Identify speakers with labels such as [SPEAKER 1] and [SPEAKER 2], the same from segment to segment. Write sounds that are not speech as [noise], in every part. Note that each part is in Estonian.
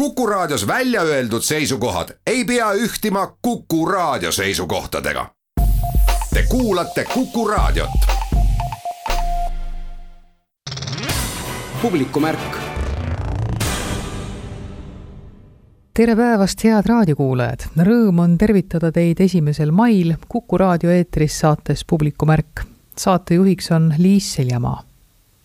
[SPEAKER 1] Kuku Raadios välja öeldud seisukohad ei pea ühtima Kuku Raadio seisukohtadega. Te kuulate Kuku Raadiot.
[SPEAKER 2] publikumärk.
[SPEAKER 3] tere päevast, head raadiokuulajad! Rõõm on tervitada teid esimesel mail Kuku raadio eetris saates Publikumärk. saatejuhiks on Liis Seljamaa.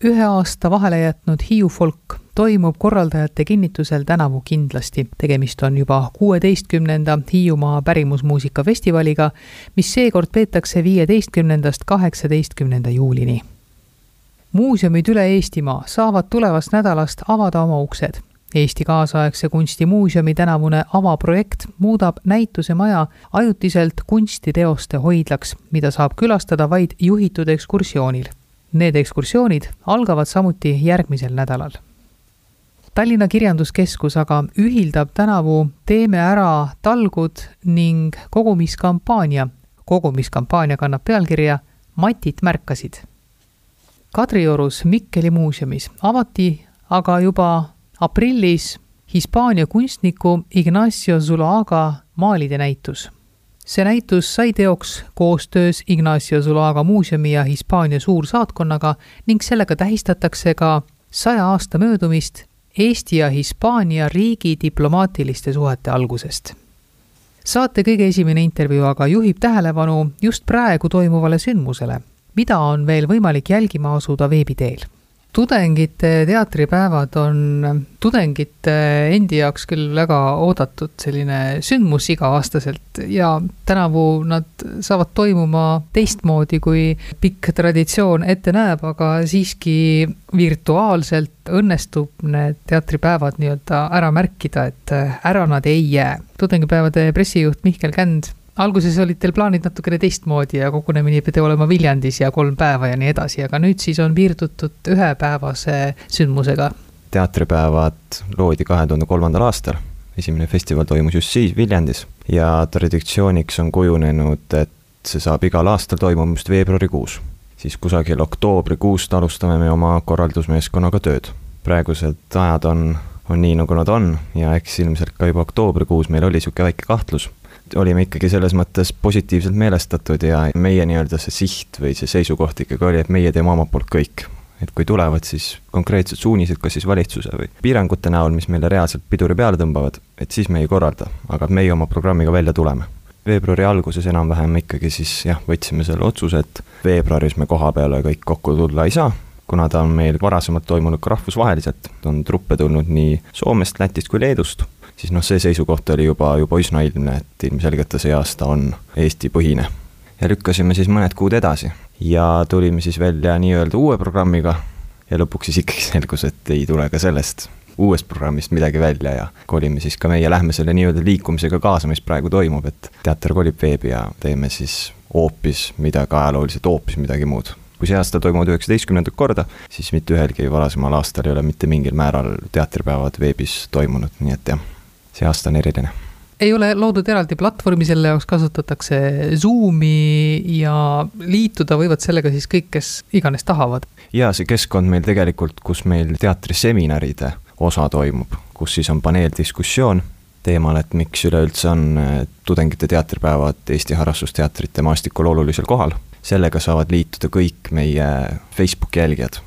[SPEAKER 3] ühe aasta vahele jätnud Hiiu folk toimub korraldajate kinnitusel tänavu kindlasti. tegemist on juba kuueteistkümnenda Hiiumaa pärimusmuusika festivaliga, mis seekord peetakse viieteistkümnendast kaheksateistkümnenda juulini. muuseumid üle Eestimaa saavad tulevast nädalast avada oma uksed Eesti kaasaegse kunstimuuseumi tänavune avaprojekt muudab näitusemaja ajutiselt kunstiteoste hoidlaks, mida saab külastada vaid juhitud ekskursioonil. Need ekskursioonid algavad samuti järgmisel nädalal Tallinna Kirjanduskeskus aga ühildab tänavu Teeme ära talgud ning kogumiskampaania. kogumiskampaania kannab pealkirja Matit märkasid. Kadriorus Mikkeli muuseumis avati aga juba aprillis Hispaania kunstniku Ignacio Zulaga maalide näitus. see näitus sai teoks koostöös Ignacio Zulaga muuseumi ja Hispaania suursaatkonnaga ning sellega tähistatakse ka saja aasta möödumist Eesti ja Hispaania riigi diplomaatiliste suhete algusest. saate kõige esimene intervjuu aga juhib tähelepanu just praegu toimuvale sündmusele, mida on veel võimalik jälgima asuda veebi teel tudengite teatripäevad on tudengite endi jaoks küll väga oodatud selline sündmus iga-aastaselt ja tänavu nad saavad toimuma teistmoodi, kui pikk traditsioon ette näeb, aga siiski virtuaalselt õnnestub need teatripäevad nii-öelda ära märkida, et ära nad ei jää. tudengipäevade pressijuht Mihkel Känd alguses olid teil plaanid natukene teistmoodi ja kogunemine pidi olema Viljandis ja kolm päeva ja nii edasi, aga nüüd siis on piirdutud ühepäevase sündmusega.
[SPEAKER 4] teatripäevad loodi kahe tuhande kolmandal aastal, esimene festival toimus just siis Viljandis ja traditsiooniks on kujunenud, et see saab igal aastal toimuma just veebruarikuus. siis kusagil oktoobrikuust alustame me oma korraldusmeeskonnaga tööd. praegused ajad on, on nii, nagu nad on ja eks ilmselt ka juba oktoobrikuus meil oli niisugune väike kahtlus olime ikkagi selles mõttes positiivselt meelestatud ja meie nii-öelda see siht või see seisukoht ikkagi oli, et meie teeme omalt poolt kõik. et kui tulevad siis konkreetsed suunised, kas siis valitsuse või piirangute näol, mis meile reaalselt piduri peale tõmbavad, et siis me ei korralda, aga meie oma programmiga välja tuleme. Veebruari alguses enam-vähem ikkagi siis jah, võtsime selle otsuse, et veebruaris me koha peale kõik kokku tulla ei saa, kuna ta on meil varasemalt toimunud ka rahvusvaheliselt, on truppe tulnud nii Soomest, Lätist kui Leedust siis noh, see seisukoht oli juba, juba üsna ilmne, et ilmselgelt ta see aasta on Eesti-põhine. ja lükkasime siis mõned kuud edasi ja tulime siis välja nii-öelda uue programmiga ja lõpuks siis ikkagi [laughs] selgus, et ei tule ka sellest uuest programmist midagi välja ja kolime siis ka meie, lähme selle nii-öelda liikumisega kaasa, mis praegu toimub, et teater kolib veebi ja teeme siis hoopis midagi ajalooliselt, hoopis midagi muud kui see aasta toimuvad üheksateistkümnendat korda, siis mitte ühelgi varasemal aastal ei ole mitte mingil määral teatripäevad veebis toimunud, nii et jah see aasta on eriline
[SPEAKER 3] ei ole loodud eraldi platvormi selle jaoks, kasutatakse Zoomi ja liituda võivad sellega siis kõik, kes iganes tahavad.
[SPEAKER 4] ja see keskkond meil tegelikult, kus meil teatriseminaride osa toimub, kus siis on paneeldiskussioon teemal, et miks üleüldse on eh, tudengite teatripäevad Eesti harrastusteatrite maastikul olulisel kohal. sellega saavad liituda kõik meie Facebooki jälgijad.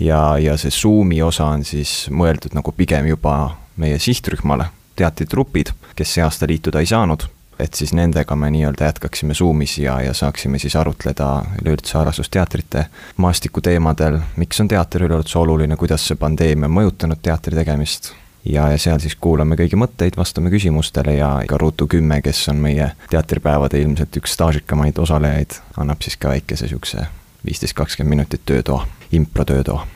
[SPEAKER 4] ja, ja see Zoomi osa on siis mõeldud nagu pigem juba meie sihtrühmale teatritrupid, kes see aasta liituda ei saanud, et siis nendega me nii-öelda jätkaksime Zoomis ja, ja saaksime siis arutleda üleüldse harrastusteatrite maastiku teemadel, miks on teater üleüldse oluline, kuidas see pandeemia on mõjutanud teatri tegemist. ja, ja seal siis kuulame kõigi mõtteid, vastame küsimustele ja ka Ruutu kümme, kes on meie teatripäevade ilmselt üks staažikamaid osalejaid, annab siis ka väikese niisuguse viisteist, kakskümmend minutit töötoa, improtöötoa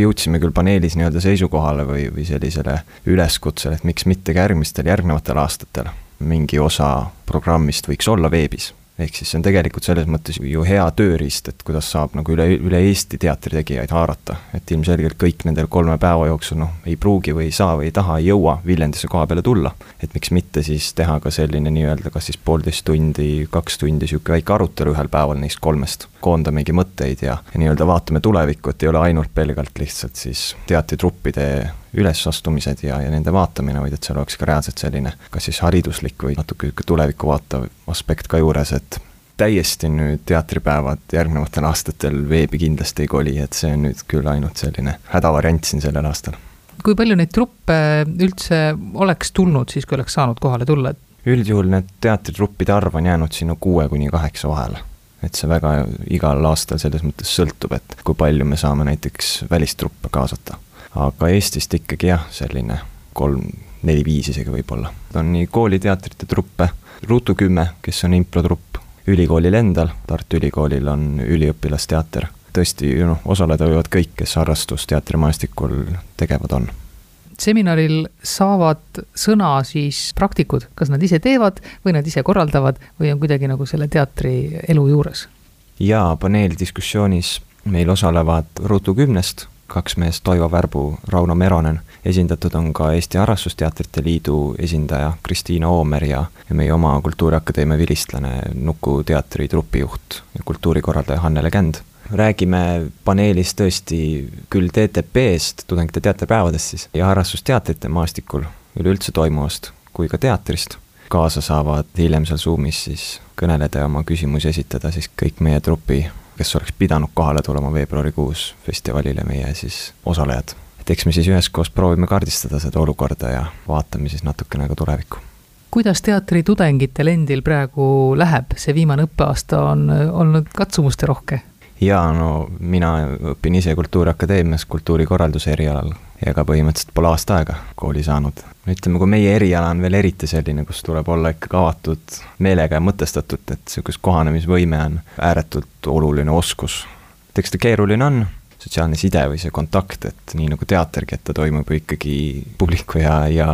[SPEAKER 4] jõudsime küll paneelis nii-öelda seisukohale või, või sellisele üleskutsele, et miks mitte ka järgmistel, järgnevatel aastatel mingi osa programmist võiks olla veebis ehk siis see on tegelikult selles mõttes ju hea tööriist, et kuidas saab nagu üle, üle Eesti teatritegijaid haarata. et ilmselgelt kõik nendel kolme päeva jooksul noh, ei pruugi või ei saa või ei taha, ei jõua Viljandisse koha peale tulla. et miks mitte siis teha ka selline nii-öelda kas siis poolteist tundi, kaks tundi sihuke väike arutelu ühel päeval neist kolmest. koondamegi mõtteid ja, ja nii-öelda vaatame tulevikku, et ei ole ainult pelgalt lihtsalt siis teatritruppide ülesastumised ja, ja nende vaatamine, vaid et seal oleks ka reaalselt selline kas siis hariduslik või natuke niisugune tulevikku vaatav aspekt ka juures, et täiesti nüüd teatripäevad järgnevatel aastatel veebi kindlasti ei koli, et see on nüüd küll ainult selline hädavariant siin sellel aastal.
[SPEAKER 3] kui palju neid truppe üldse oleks tulnud siis, kui oleks saanud kohale tulla?
[SPEAKER 4] üldjuhul need teatritruppide arv on jäänud sinna kuue kuni kaheksa vahele. et see väga igal aastal selles mõttes sõltub, et kui palju me saame näiteks välistruppe kaasata. Aga Eestist ikkagi jah, selline kolm, neli-viis isegi võib-olla. on nii kooliteatrite truppe, Ruutu kümme, kes on improtrupp, ülikoolil endal, Tartu Ülikoolil on üliõpilasteater. tõesti, noh, osaleda võivad kõik, kes harrastusteatrimaastikul tegevad on
[SPEAKER 3] seminaril saavad sõna siis praktikud, kas nad ise teevad või nad ise korraldavad või on kuidagi nagu selle teatri elu juures?
[SPEAKER 4] jaa, paneeldiskussioonis meil osalevad Ruutu kümnest kaks meest, Toivo Värbu, Rauno Meronen. esindatud on ka Eesti Harrastusteatrite Liidu esindaja Kristiina Oomer ja, ja meie oma Kultuuriakadeemia vilistlane Nuku teatri trupijuht ja kultuurikorraldaja Hannele Känd. räägime paneelis tõesti küll TTP-st, tudengite teatripäevadest siis, ja harrastusteatrite maastikul üleüldse toimuvast, kui ka teatrist kaasa saavad hiljem seal Zoomis siis kõneleda ja oma küsimusi esitada siis kõik meie trupi kes oleks pidanud kohale tulema veebruarikuus festivalile, meie siis osalejad. et eks me siis üheskoos proovime kaardistada seda olukorda ja vaatame siis natukene ka tulevikku
[SPEAKER 3] kuidas teatritudengitel endil praegu läheb, see viimane õppeaasta on olnud katsumusterohke?
[SPEAKER 4] jaa, no mina õpin ise Kultuuriakadeemias kultuurikorralduse erialal ja ka põhimõtteliselt pole aasta aega kooli saanud. ütleme, kui meie eriala on veel eriti selline, kus tuleb olla ikkagi avatud meelega ja mõtestatud, et niisugust kohanemisvõime on ääretult oluline oskus. eks ta keeruline on, sotsiaalne side või see kontakt, et nii nagu teatergi, et ta toimub ju ikkagi publiku ja, ja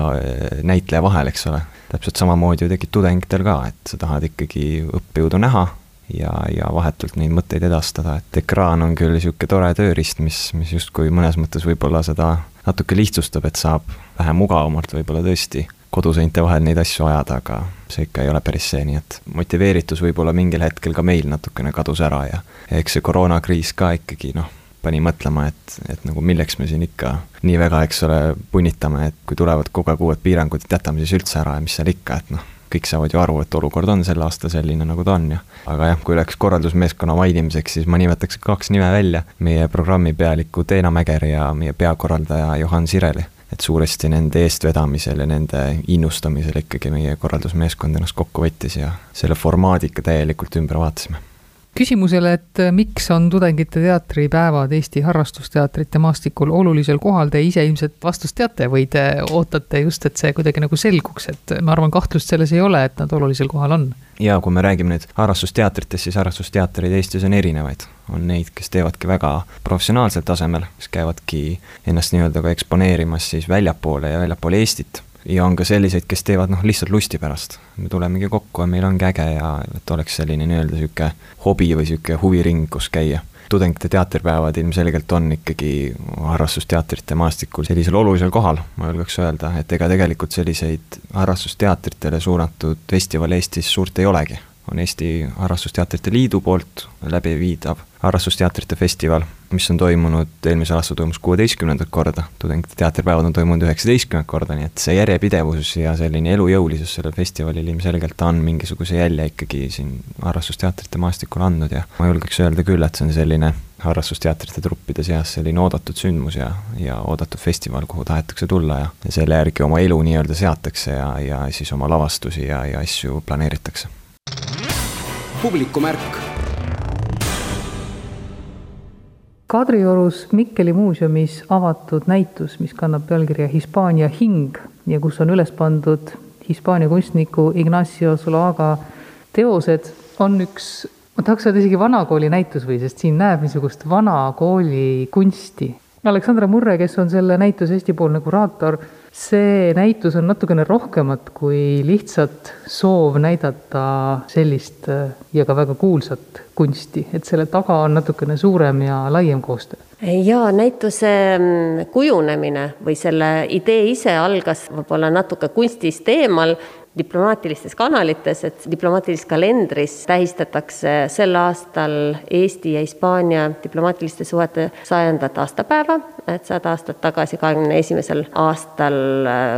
[SPEAKER 4] näitleja vahel, eks ole. täpselt samamoodi ju tekib tudengitel ka, et sa tahad ikkagi õppejõudu näha ja, ja vahetult neid mõtteid edastada, et ekraan on küll niisugune tore tööriist, mis, mis justkui mõnes mõttes võib-olla seda natuke lihtsustab, et saab vähe mugavamalt võib-olla tõesti koduseinte vahel neid asju ajada, aga see ikka ei ole päris see, nii et motiveeritus võib-olla mingil hetkel ka meil natukene kadus ära ja, eks see koroonakriis ka ikkagi noh, pani mõtlema, et, et nagu milleks me siin ikka nii väga, eks ole, punnitame, et kui tulevad kogu aeg uued piirangud, et jätame siis üldse ära ja mis seal ikka, et noh, kõik saavad ju aru, et olukord on sel aastal selline, nagu ta on ja aga jah, kui läks korraldusmeeskonna mainimiseks, siis ma nimetaks kaks nime välja, meie programmipealiku Teena Mäger ja meie peakorraldaja Johan Sireli. et suuresti nende eestvedamisel ja nende innustamisel ikkagi meie korraldusmeeskond ennast kokku võttis ja selle formaadi ikka täielikult ümber vaatasime
[SPEAKER 3] küsimusele, et äh, miks on tudengite teatripäevad Eesti harrastusteatrite maastikul olulisel kohal, te ise ilmselt vastust teate või te ootate just, et see kuidagi nagu selguks, et ma arvan, kahtlust selles ei ole, et nad olulisel kohal on.
[SPEAKER 4] ja kui me räägime nüüd harrastusteatritest, siis harrastusteatreid Eestis on erinevaid. on neid, kes teevadki väga professionaalsel tasemel, kes käivadki ennast nii-öelda ka eksponeerimas siis väljapoole ja väljapoole Eestit ja on ka selliseid, kes teevad noh, lihtsalt lusti pärast. me tulemegi kokku ja meil ongi äge ja et oleks selline nii-öelda niisugune hobi või niisugune huviring, kus käia. tudengite teatripäevad ilmselgelt on ikkagi harrastusteatrite maastikul sellisel olulisel kohal, ma julgeks öelda, et ega tegelikult selliseid harrastusteatritele suunatud festivale Eestis suurt ei olegi on Eesti Harrastusteatrite Liidu poolt läbiviidav harrastusteatrite festival, mis on toimunud, eelmisel aastal toimus kuueteistkümnendat korda, tudengite teatripäevad on toimunud üheksateistkümnendat korda, nii et see järjepidevus ja selline elujõulisus sellel festivalil ilmselgelt on mingisuguse jälje ikkagi siin harrastusteatrite maastikul andnud ja ma julgeks öelda küll, et see on selline harrastusteatrite truppide seas selline oodatud sündmus ja, ja oodatud festival, kuhu tahetakse tulla ja, ja selle järgi oma elu nii-öelda seatakse ja, ja siis oma lavastusi ja, ja asju planeeritakse
[SPEAKER 2] publikumärk.
[SPEAKER 3] Kadriorus Mikkeli muuseumis avatud näitus, mis kannab pealkirja Hispaania hing ja kus on üles pandud Hispaania kunstniku Ignacio Zulaga teosed, on üks, ma tahaks öelda isegi vanakooli näitus või, sest siin näeb niisugust vanakooli kunsti. Aleksandra Murre, kes on selle näituse Eesti-poolne kuraator see näitus on natukene rohkemat kui lihtsalt soov näidata sellist äh, ja ka väga kuulsat kunsti, et selle taga on natukene suurem ja laiem koostöö?
[SPEAKER 2] ja näituse mm, kujunemine või selle idee ise algas võib-olla natuke kunstist eemal diplomaatilistes kanalites, et diplomaatilises kalendris tähistatakse sel aastal Eesti ja Hispaania diplomaatiliste suhete sajandat aastapäeva, et sada aastat tagasi, kahekümne esimesel aastal,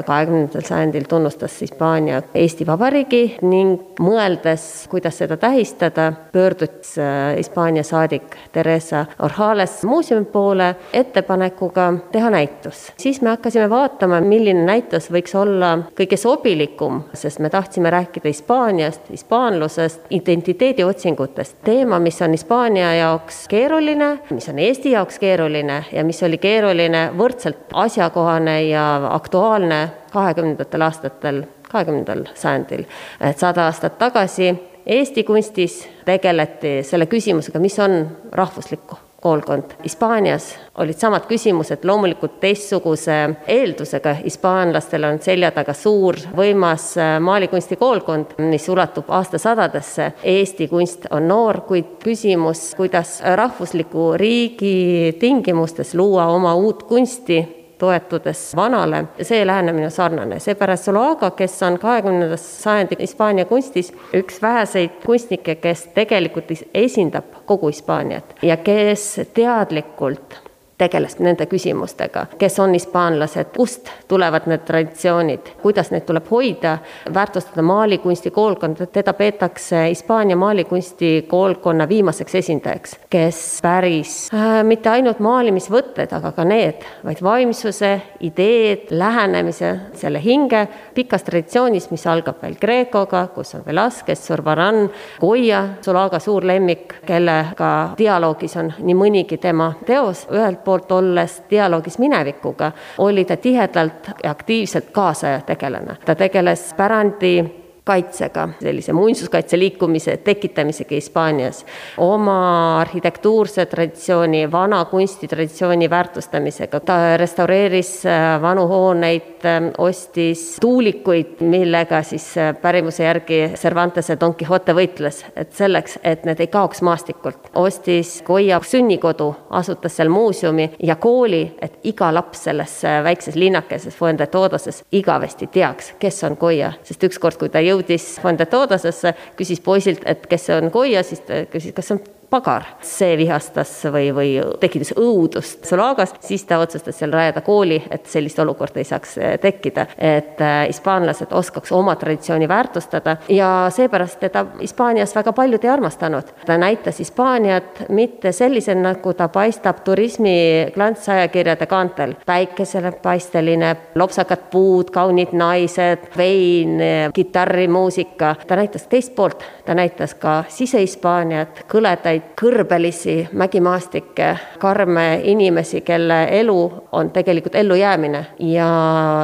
[SPEAKER 2] kahekümnendal sajandil tunnustas Hispaania Eesti Vabariigi ning mõeldes, kuidas seda tähistada, pöördus äh, Hispaania saadik Theresa Orjales muuseumi poole ettepanekuga teha näitus. siis me hakkasime vaatama, milline näitus võiks olla kõige sobilikum sest me tahtsime rääkida Hispaaniast, hispaanlusest, identiteediotsingutest. teema, mis on Hispaania jaoks keeruline, mis on Eesti jaoks keeruline ja mis oli keeruline, võrdselt asjakohane ja aktuaalne kahekümnendatel aastatel, kahekümnendal sajandil. et sada aastat tagasi Eesti kunstis tegeleti selle küsimusega, mis on rahvuslikku koolkond. Hispaanias olid samad küsimused, loomulikult teistsuguse eeldusega, hispaanlastel on selja taga suur võimas äh, maalikunsti koolkond, mis ulatub aastasadadesse. Eesti kunst on noor, kuid küsimus, kuidas rahvusliku riigi tingimustes luua oma uut kunsti toetudes vanale, see lähenemine sarnane, seepärast Zuluaga, kes on kahekümnenda sajandi Hispaania kunstis üks väheseid kunstnikke, kes tegelikult esindab kogu Hispaaniat ja kes teadlikult tegeles nende küsimustega, kes on hispaanlased, kust tulevad need traditsioonid, kuidas neid tuleb hoida, väärtustada maalikunsti koolkonda, teda peetakse Hispaania maalikunsti koolkonna viimaseks esindajaks, kes päris äh, mitte ainult maalimisvõtted, aga ka need, vaid vaimsuse, ideed, lähenemise, selle hinge pikas traditsioonis, mis algab veel Kreekoga, kus on Velasquez, Zurbaran, Goya, Zulaga suur lemmik, kellega dialoogis on nii mõnigi tema teos, ühelt poolt olles dialoogis minevikuga, oli ta tihedalt ja aktiivselt kaasaja tegelane. ta tegeles pärandi kaitsega, sellise muinsuskaitse liikumise tekitamisega Hispaanias, oma arhitektuurse traditsiooni, vana kunstitraditsiooni väärtustamisega. ta restaureeris äh, vanu hooneid, äh, ostis tuulikuid, millega siis äh, pärimuse järgi Cervantese Don Quixote võitles, et selleks, et need ei kaoks maastikult. ostis Goya sünnikodu, asutas seal muuseumi ja kooli, et iga laps selles väikses linnakeses Fuente Todoses igavesti teaks, kes on Goya, sest ükskord, kui ta jõudis jõudis Fonde Todasesse, küsis poisilt, et kes see on Goya, siis ta küsis, kas see on pagar. see vihastas või, või tekitas õudust Solaagas, siis ta otsustas seal rajada kooli, et sellist olukorda ei saaks eh, tekkida. et äh, hispaanlased oskaks oma traditsiooni väärtustada ja seepärast teda Hispaanias väga paljud ei armastanud. ta näitas Hispaaniat mitte sellisena, nagu ta paistab turismi klantsajakirjade kaantel. päikesele paisteline, lopsakad puud, kaunid naised, vein, kitarrimuusika. ta näitas teist poolt, ta näitas ka Sise-Hispaaniat, kõledaid kõrbelisi mägimaastikke, karme inimesi, kelle elu on tegelikult ellujäämine ja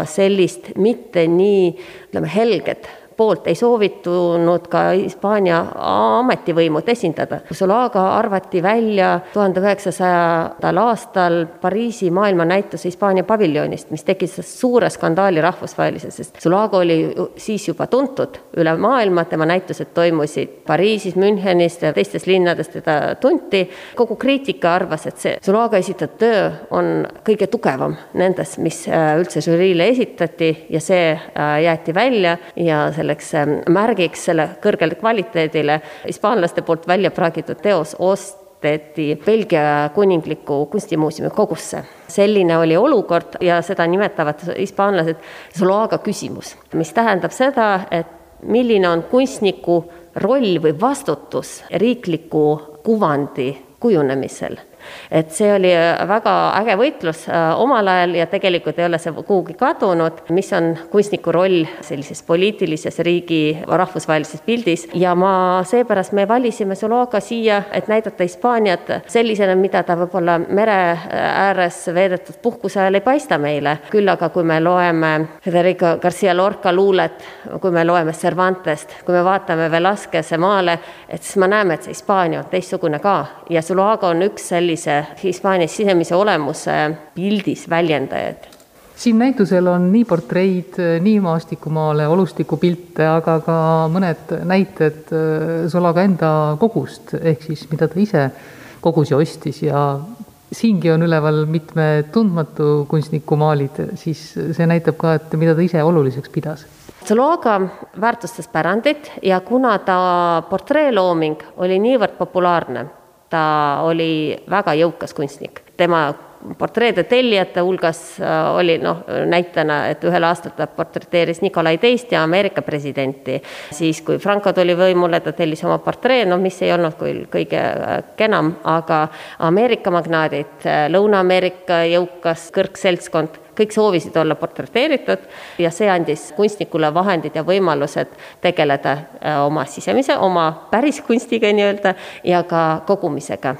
[SPEAKER 2] sellist mitte nii, ütleme, helget poolt ei soovitunud ka Hispaania ametivõimud esindada. Zulaga arvati välja tuhande üheksasajandal aastal Pariisi maailmanäituse Hispaania paviljonist, mis tekitas suure skandaali rahvusvaheliselt, sest Zulaga oli siis juba tuntud üle maailma, tema näitused toimusid Pariisis, Münchenis ja teistes linnades teda tunti. kogu kriitika arvas, et see Zulaga esitatud töö on kõige tugevam nendest, mis äh, üldse žüriile esitati ja see äh, jäeti välja ja selle selleks ähm, märgiks selle kõrgele kvaliteedile hispaanlaste poolt välja praagitud teos osteti Belgia kuningliku kunstimuuseumi kogusse. selline oli olukord ja seda nimetavad hispaanlased Zoloaga küsimus, mis tähendab seda, et milline on kunstniku roll või vastutus riikliku kuvandi kujunemisel et see oli äh, väga äge võitlus äh, omal ajal ja tegelikult ei ole see kuhugi kadunud, mis on kunstniku roll sellises poliitilises riigi rahvusvahelises pildis ja ma, seepärast me valisime Zuluaga siia, et näidata Hispaaniat sellisena, mida ta võib-olla mere ääres veedetud puhkuse ajal ei paista meile. küll aga kui me loeme Federico Garcia Lorca luulet, kui me loeme Cervantest, kui me vaatame Velasquez'e maale, et siis me näeme, et see Hispaania on teistsugune ka ja Zuluaga on üks sellise sellise Hispaania sisemise olemuse pildis väljendajaid
[SPEAKER 3] siin näitusel on nii portreid, nii maastikumaale, olustikupilte, aga ka mõned näited Solaga enda kogust, ehk siis mida ta ise kogus ja ostis. Ja siingi on üleval mitme tundmatu kunstniku maalid, siis see näitab ka, et mida ta ise oluliseks pidas.
[SPEAKER 2] Zuluaga väärtustas pärandit ja kuna ta portreelooming oli niivõrd populaarne, ta oli väga jõukas kunstnik, tema portreede tellijate hulgas äh, oli noh, näitena, et ühel aastal ta portreteeris Nikolai Teist ja Ameerika presidenti. siis, kui Franco tuli võimule, ta tellis oma portree, noh, mis ei olnud küll kõige äh, kenam, aga Ameerika magnaadid, äh, Lõuna-Ameerika jõukas kõrgseltskond kõik soovisid olla portreteeritud ja see andis kunstnikule vahendid ja võimalused tegeleda äh, oma sisemise, oma päris kunstiga nii-öelda ja ka kogumisega.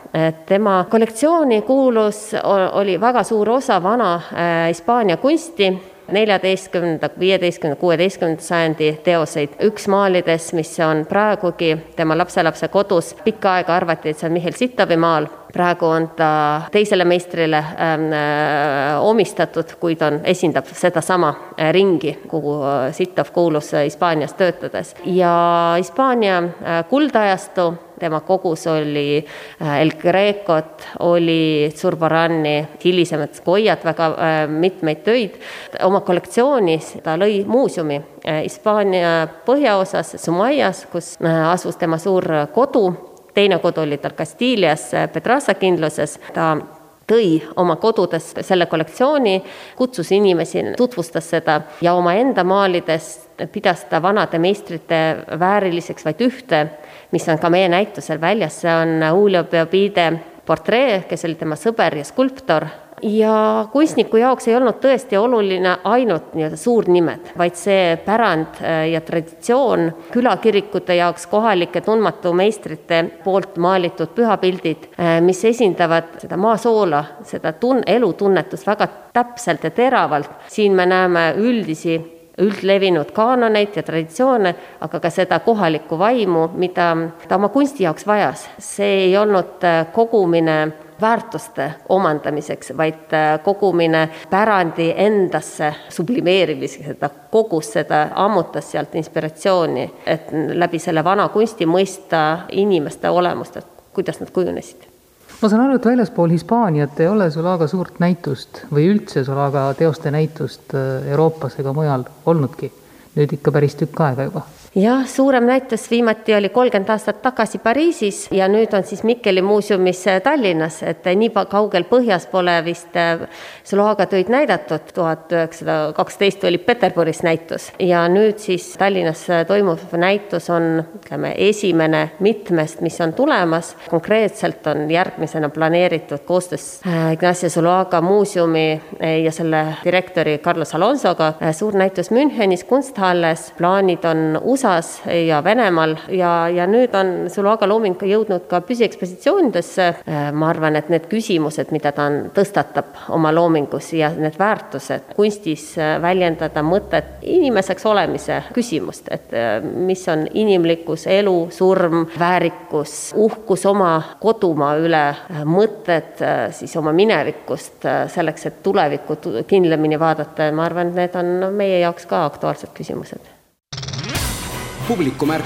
[SPEAKER 2] tema kollektsiooni kuulus, oli väga suur osa vana äh, Hispaania kunsti neljateistkümnenda, viieteistkümnenda, kuueteistkümnenda sajandi teoseid. üks maalides, mis on praegugi tema lapselapse kodus, pikka aega arvati, et see on Mihhail Sittovi maal, praegu on ta teisele meistrile ähm, äh, omistatud, kuid on, esindab sedasama äh, ringi, kuhu äh, Sittov kuulus Hispaanias töötades. ja Hispaania kuldajastu tema kogus oli äh, El Grecot, oli Zurbarani, hilisemad Goyat, väga äh, mitmeid töid. oma kollektsioonis ta lõi muuseumi äh, Hispaania põhjaosas, Sumayas, kus asus tema suur kodu, teine kodu oli tal Castilias, Pedraza kindluses, ta tõi oma kodudes selle kollektsiooni, kutsus inimesi, tutvustas seda ja omaenda maalides pidas ta vanade meistrite vääriliseks vaid ühte, mis on ka meie näitusel väljas, see on Julio Beobide portree, kes oli tema sõber ja skulptor ja kunstniku jaoks ei olnud tõesti oluline ainult nii-öelda suurnimed, vaid see pärand äh, ja traditsioon, külakirikute jaoks kohalike tundmatu meistrite poolt maalitud pühapildid, äh, mis esindavad seda maasoola, seda tun-, elutunnetust väga täpselt ja teravalt. siin me näeme üldisi üldlevinud kaanoneid ja traditsioone, aga ka seda kohalikku vaimu, mida ta oma kunsti jaoks vajas. see ei olnud äh, kogumine väärtuste omandamiseks, vaid äh, kogumine pärandi endasse sublimeerimiseks, et ta kogus seda, ammutas sealt inspiratsiooni, et läbi selle vana kunsti mõista inimeste olemust, et kuidas nad kujunesid
[SPEAKER 3] ma saan aru, et väljaspool Hispaaniat ei ole Zulaga suurt näitust või üldse Zulaga teoste näitust äh, Euroopas ega mujal olnudki. nüüd ikka päris tükk aega juba
[SPEAKER 2] jah, suurem näitus viimati oli kolmkümmend aastat tagasi Pariisis ja nüüd on siis Mikkeli muuseumis äh, Tallinnas, et äh, nii kaugel põhjas pole vist äh, töid näidatud, tuhat üheksasada kaksteist oli Peterburis näitus. Ja nüüd siis Tallinnas toimuv näitus on, ütleme, esimene mitmest, mis on tulemas. konkreetselt on järgmisena planeeritud koostöös Ignacio Zuluaga muuseumi ja selle direktori Carlos Alonsoga suur näitus Münchenis Kunsthalles, plaanid on USA-s ja Venemaal. Ja, ja nüüd on Zuluaga looming jõudnud ka püsiekspositsioonidesse. Äh, ma arvan, et need küsimused, mida ta on, tõstatab oma loomingus ja need väärtused kunstis äh, väljendada mõtet inimeseks olemise küsimust, et äh, mis on inimlikkus, elu, surm, väärikus, uhkus oma kodumaa üle, mõtted siis oma minevikust selleks, et tulevikku kindlamini vaadata. Ja ma arvan, et need on meie jaoks ka aktuaalsed küsimused
[SPEAKER 3] publikumärk.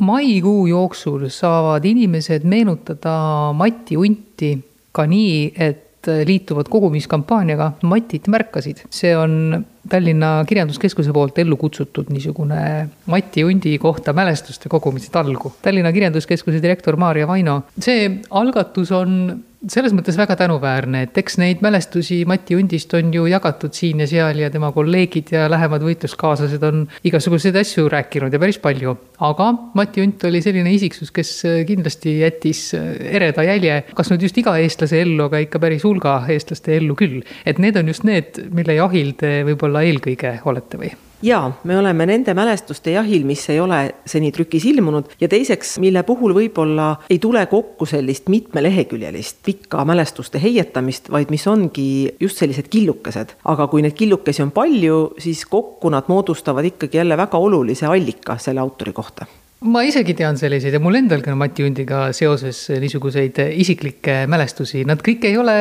[SPEAKER 3] maikuu jooksul saavad inimesed meenutada Mati Unti ka nii, et liituvad kogumiskampaaniaga Matit märkasid. see on Tallinna Kirjanduskeskuse poolt ellu kutsutud niisugune Mati Undi kohta mälestuste kogumise talgu. Tallinna Kirjanduskeskuse direktor Maarja Vaino, see algatus on selles mõttes väga tänuväärne, et eks neid mälestusi Mati Undist on ju jagatud siin ja seal ja tema kolleegid ja lähemad võitluskaaslased on igasuguseid asju rääkinud ja päris palju. aga Mati Unt oli selline isiksus, kes kindlasti jättis ereda jälje, kas nüüd just iga eestlase ellu, aga ikka päris hulga eestlaste ellu küll. et need on just need, mille jahil te võib-olla eelkõige olete või?
[SPEAKER 5] Jaa, me oleme nende mälestuste jahil, mis ei ole seni trükis ilmunud ja teiseks, mille puhul võib-olla ei tule kokku sellist mitmeleheküljelist pikka mälestuste heietamist, vaid mis ongi just sellised killukesed. aga kui neid killukesi on palju, siis kokku nad moodustavad ikkagi jälle väga olulise allika selle autori kohta
[SPEAKER 3] ma isegi tean selliseid ja mul endalgi on Mati Hundiga seoses niisuguseid isiklikke mälestusi, nad kõik ei ole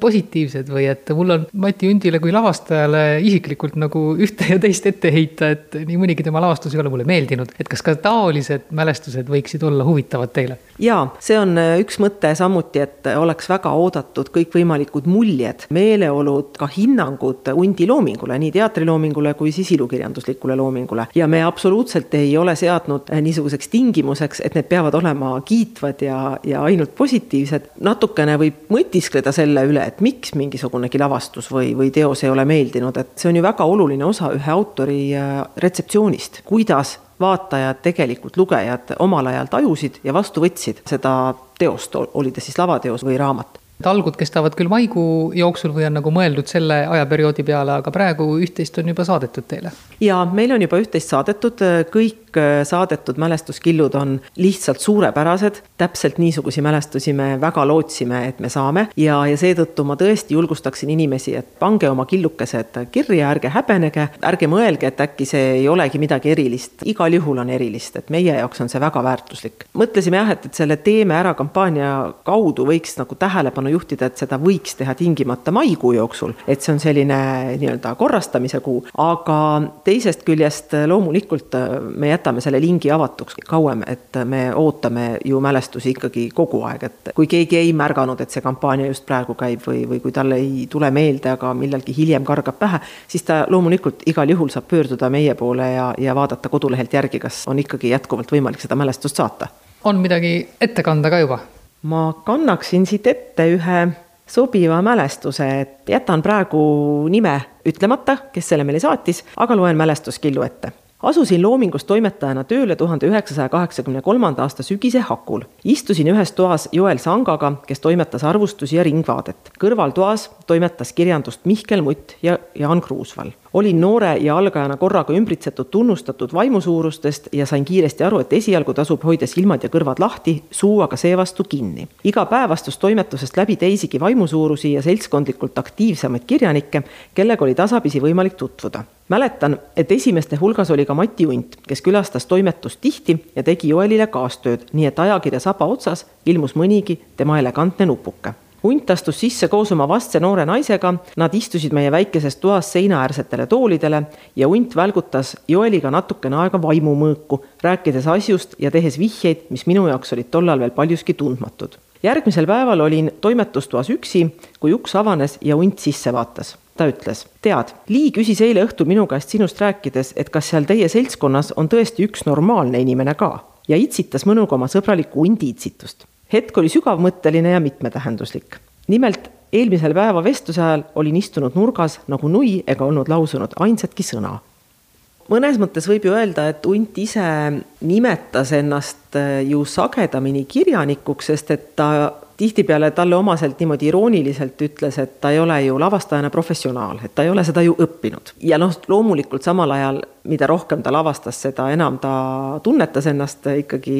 [SPEAKER 3] positiivsed või et mul on Mati Hundile kui lavastajale isiklikult nagu ühte ja teist ette heita, et nii mõnigi tema lavastus ei ole mulle meeldinud. et kas ka taolised mälestused võiksid olla huvitavad teile?
[SPEAKER 5] jaa, see on üks mõte samuti, et oleks väga oodatud kõikvõimalikud muljed, meeleolud, ka hinnangud hundi loomingule, nii teatriloomingule kui siis ilukirjanduslikule loomingule ja me absoluutselt ei ole seadnud nii niisuguseks tingimuseks, et need peavad olema kiitvad ja, ja ainult positiivsed. natukene võib mõtiskleda selle üle, et miks mingisugunegi lavastus või, või teos ei ole meeldinud, et see on ju väga oluline osa ühe autori äh, retseptsioonist, kuidas vaatajad, tegelikult lugejad omal ajal tajusid ja vastu võtsid seda teost, oli ta siis lavateos või raamat
[SPEAKER 3] talgud kestavad küll maikuu jooksul või on nagu mõeldud selle ajaperioodi peale, aga praegu üht-teist on juba saadetud teile?
[SPEAKER 5] ja meil on juba üht-teist saadetud, kõik äh, saadetud mälestuskillud on lihtsalt suurepärased. täpselt niisugusi mälestusi me väga lootsime, et me saame ja, ja seetõttu ma tõesti julgustaksin inimesi, et pange oma killukesed kirja, ärge häbenege, ärge mõelge, et äkki see ei olegi midagi erilist. igal juhul on erilist, et meie jaoks on see väga väärtuslik. mõtlesime jah, et, et selle Teeme ära kampaania kaudu võiks nagu tähelepanu tähelepanu juhtida, et seda võiks teha tingimata maikuu jooksul, et see on selline nii-öelda korrastamise kuu, aga teisest küljest loomulikult äh, me jätame selle lingi avatuks kauem, et me ootame ju mälestusi ikkagi kogu aeg, et kui keegi ei märganud, et see kampaania just praegu käib või, või kui talle ei tule meelde, aga millalgi hiljem kargab pähe, siis ta loomulikult igal juhul saab pöörduda meie poole ja, ja vaadata kodulehelt järgi, kas on ikkagi jätkuvalt võimalik seda mälestust saata.
[SPEAKER 3] on midagi ette kanda ka juba?
[SPEAKER 5] ma kannaksin siit ette ühe sobiva mälestuse, et jätan praegu nime ütlemata, kes selle meile saatis, aga loen mälestuskillu ette asusin Loomingus toimetajana tööle tuhande üheksasaja kaheksakümne kolmanda aasta sügise hakul. istusin ühes toas Joel Sangaga, kes toimetas arvustusi ja Ringvaadet. kõrvaltoas toimetas kirjandust Mihkel Mutt ja Jaan Kruusval olin noore ja algajana korraga ümbritsetud tunnustatud vaimusuurustest ja sain kiiresti aru, et esialgu tasub hoida silmad ja kõrvad lahti, suu aga seevastu kinni. iga päev astus toimetusest läbi teisigi vaimusuurusi ja seltskondlikult aktiivsemaid kirjanikke, kellega oli tasapisi võimalik tutvuda mäletan, et esimeste hulgas oli ka Mati Unt, kes külastas toimetust tihti ja tegi Joelile kaastööd, nii et ajakirja saba otsas ilmus mõnigi tema elegantne nupuke hunt astus sisse koos oma vastse noore naisega, nad istusid meie väikeses toas seinaäärsetele toolidele ja hunt välgutas Joeliga natukene aega vaimumõõku, rääkides asjust ja tehes vihjeid, mis minu jaoks olid tollal veel paljuski tundmatud. järgmisel päeval olin toimetustoas üksi, kui uks avanes ja hunt sisse vaatas. Ta ütles, tead, Lii küsis eile õhtul minu käest sinust rääkides, et kas seal teie seltskonnas on tõesti üks normaalne inimene ka ja itsitas mõnuga oma sõbralikku hundi itsitust hetk oli sügavmõtteline ja mitmetähenduslik. nimelt eelmisel päeva vestluse ajal olin istunud nurgas nagu nui ega olnud lausunud ainsatki sõna. mõnes mõttes võib ju öelda, et hunt ise nimetas ennast ju sagedamini kirjanikuks, sest et ta tihtipeale talle omaselt niimoodi irooniliselt ütles, et ta ei ole ju lavastajana professionaal, et ta ei ole seda ju õppinud. ja noh, loomulikult samal ajal, mida rohkem ta lavastas, seda enam ta tunnetas ennast ikkagi